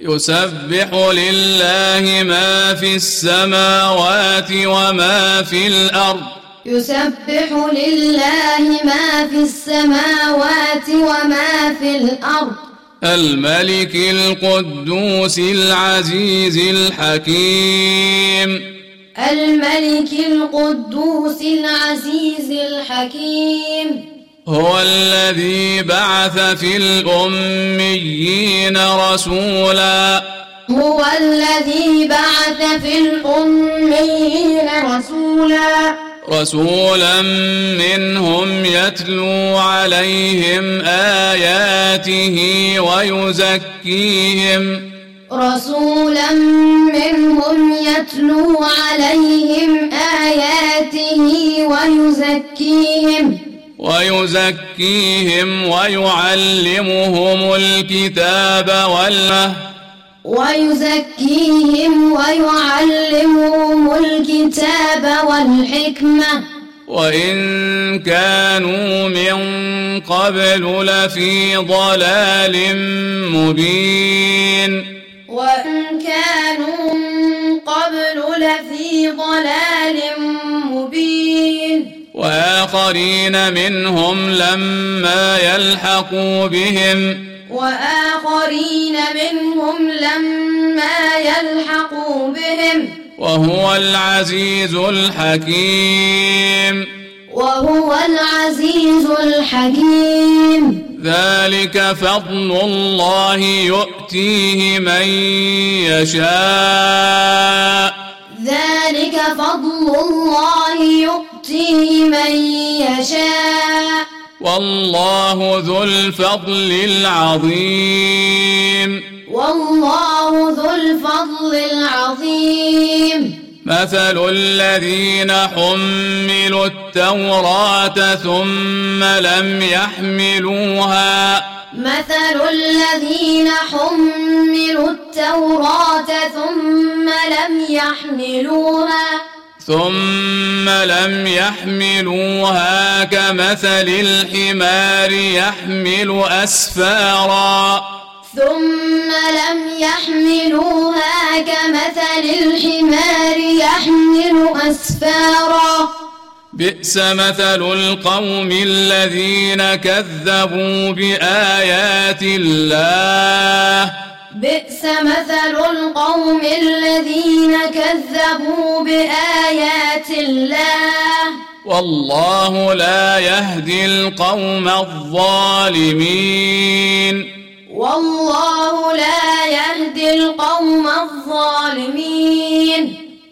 يسبح لله ما في السماوات وما في الأرض. يسبح لله ما في السماوات وما في الأرض. الملك القدوس العزيز الحكيم. الملك القدوس العزيز الحكيم. هو الذي بعث في الأميين رسولا. هو الذي بعث في الأميين رسولا. رسولا منهم يتلو عليهم آياته ويزكيهم. رسولا منهم يتلو عليهم آياته ويزكيهم. ويزكيهم ويعلمهم الكتاب والمه ويزكيهم ويعلمهم الكتاب والحكمة. وإن كانوا من قبل لفي ضلال مبين. وإن كانوا من قبل لفي ضلال مبين وآخرين منهم لما يلحقوا بهم. وآخرين منهم لما يلحقوا بهم. وهو العزيز الحكيم. وهو العزيز الحكيم. ذلك فضل الله يؤتيه من يشاء. ذلك فضل الله يؤتيه من يشاء. والله ذو الفضل العظيم. والله ذو الفضل العظيم. مثل الذين حملوا التوراة ثم لم يحملوها. مثل الذين حملوا التوراة ثم لم يحملوها. ثم لم يحملوها كمثل الحمار يحمل أسفارا. ثم لم يحملوها كمثل الحمار يحمل أسفارا. بئس مثل القوم الذين كذبوا بآيات الله. بئس مثل القوم الذين كذبوا بآيات الله. والله لا يهدي القوم الظالمين. والله لا يهدي القوم الظالمين.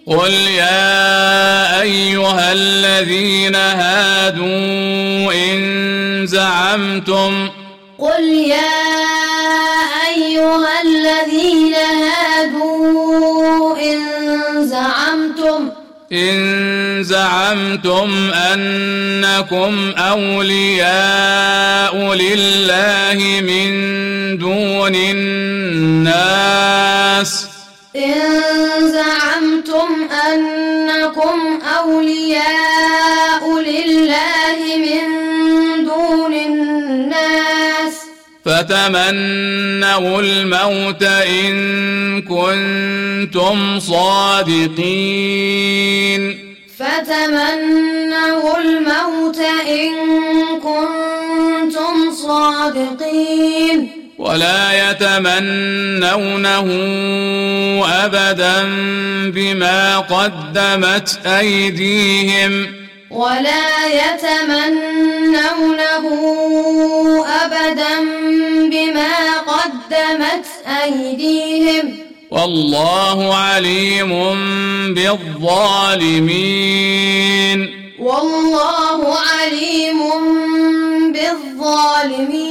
قل يا أيها الذين هادوا إن زعمتم قل يا أيها الذين هادوا إن زعمتم إن زعمتم أنكم أولياء لله من دون الناس. إن زعمتم أنكم أولياء فتمنوا الموت إن كنتم صادقين فتمنوا الموت إن كنتم صادقين ولا يتمنونه أبدا بما قدمت أيديهم ولا يتمنونه أيديهم والله عليم بالظالمين. والله عليم بالظالمين.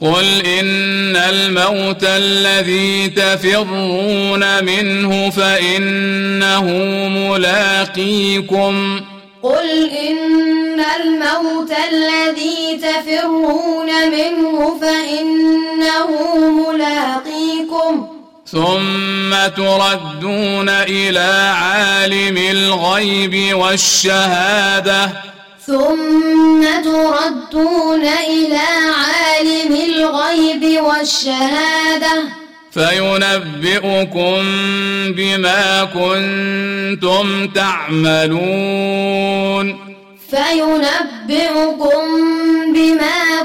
قل إن الموت الذي تفرون منه فإنه ملاقيكم. قل إن الموت الذي تفرون منه فإنه ثم تردون إلى عالم الغيب والشهادة. ثم تردون إلى عالم الغيب والشهادة. فينبئكم بما كنتم تعملون. فينبئكم بما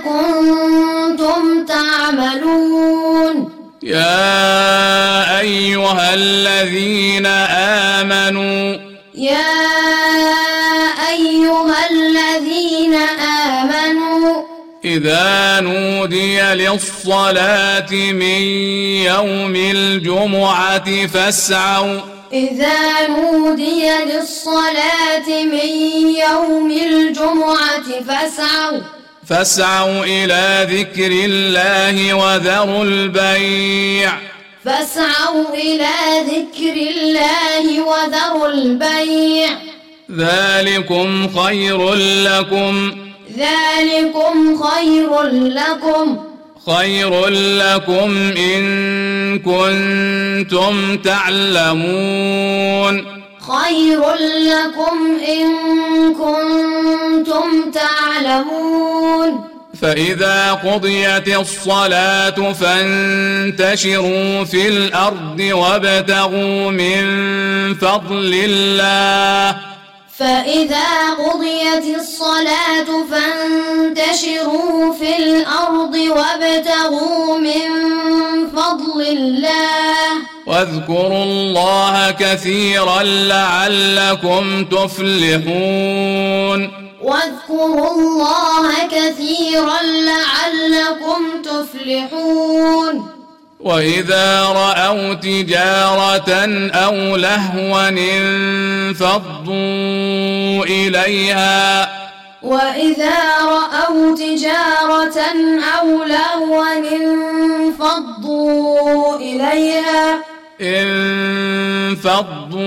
إذا نودي للصلاة من يوم الجمعة فاسعوا. إذا نودي للصلاة من يوم الجمعة فاسعوا. فاسعوا إلى ذكر الله وذروا البيع. فاسعوا إلى ذكر الله وذروا البيع. ذلكم خير لكم. ذلكم خير لكم. خير لكم إن كنتم تعلمون. خير لكم إن كنتم تعلمون. فإذا قضيت الصلاة فانتشروا في الأرض وابتغوا من فضل الله. فإذا قضيت الصلاة فانتشروا في الأرض وابتغوا من فضل الله. واذكروا الله كثيرا لعلكم تفلحون. واذكروا الله كثيرا لعلكم تفلحون. وإذا رأوا تجارة أو لهوا انفضوا إليها. وإذا رأوا تجارة أو لهوا انفضوا إليها. انفضوا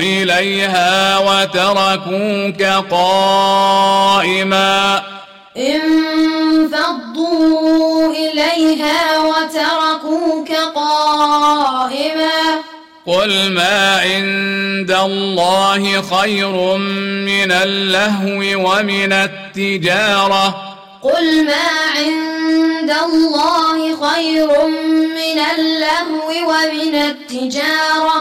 إليها وتركوك قائما. انفضوا إليها وتركوك قائما قل ما عند الله خير من اللهو ومن التجارة. قل ما عند الله خير من اللهو ومن التجارة.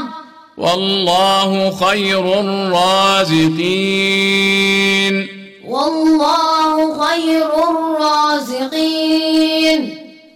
والله خير الرازقين. والله خير الرازقين.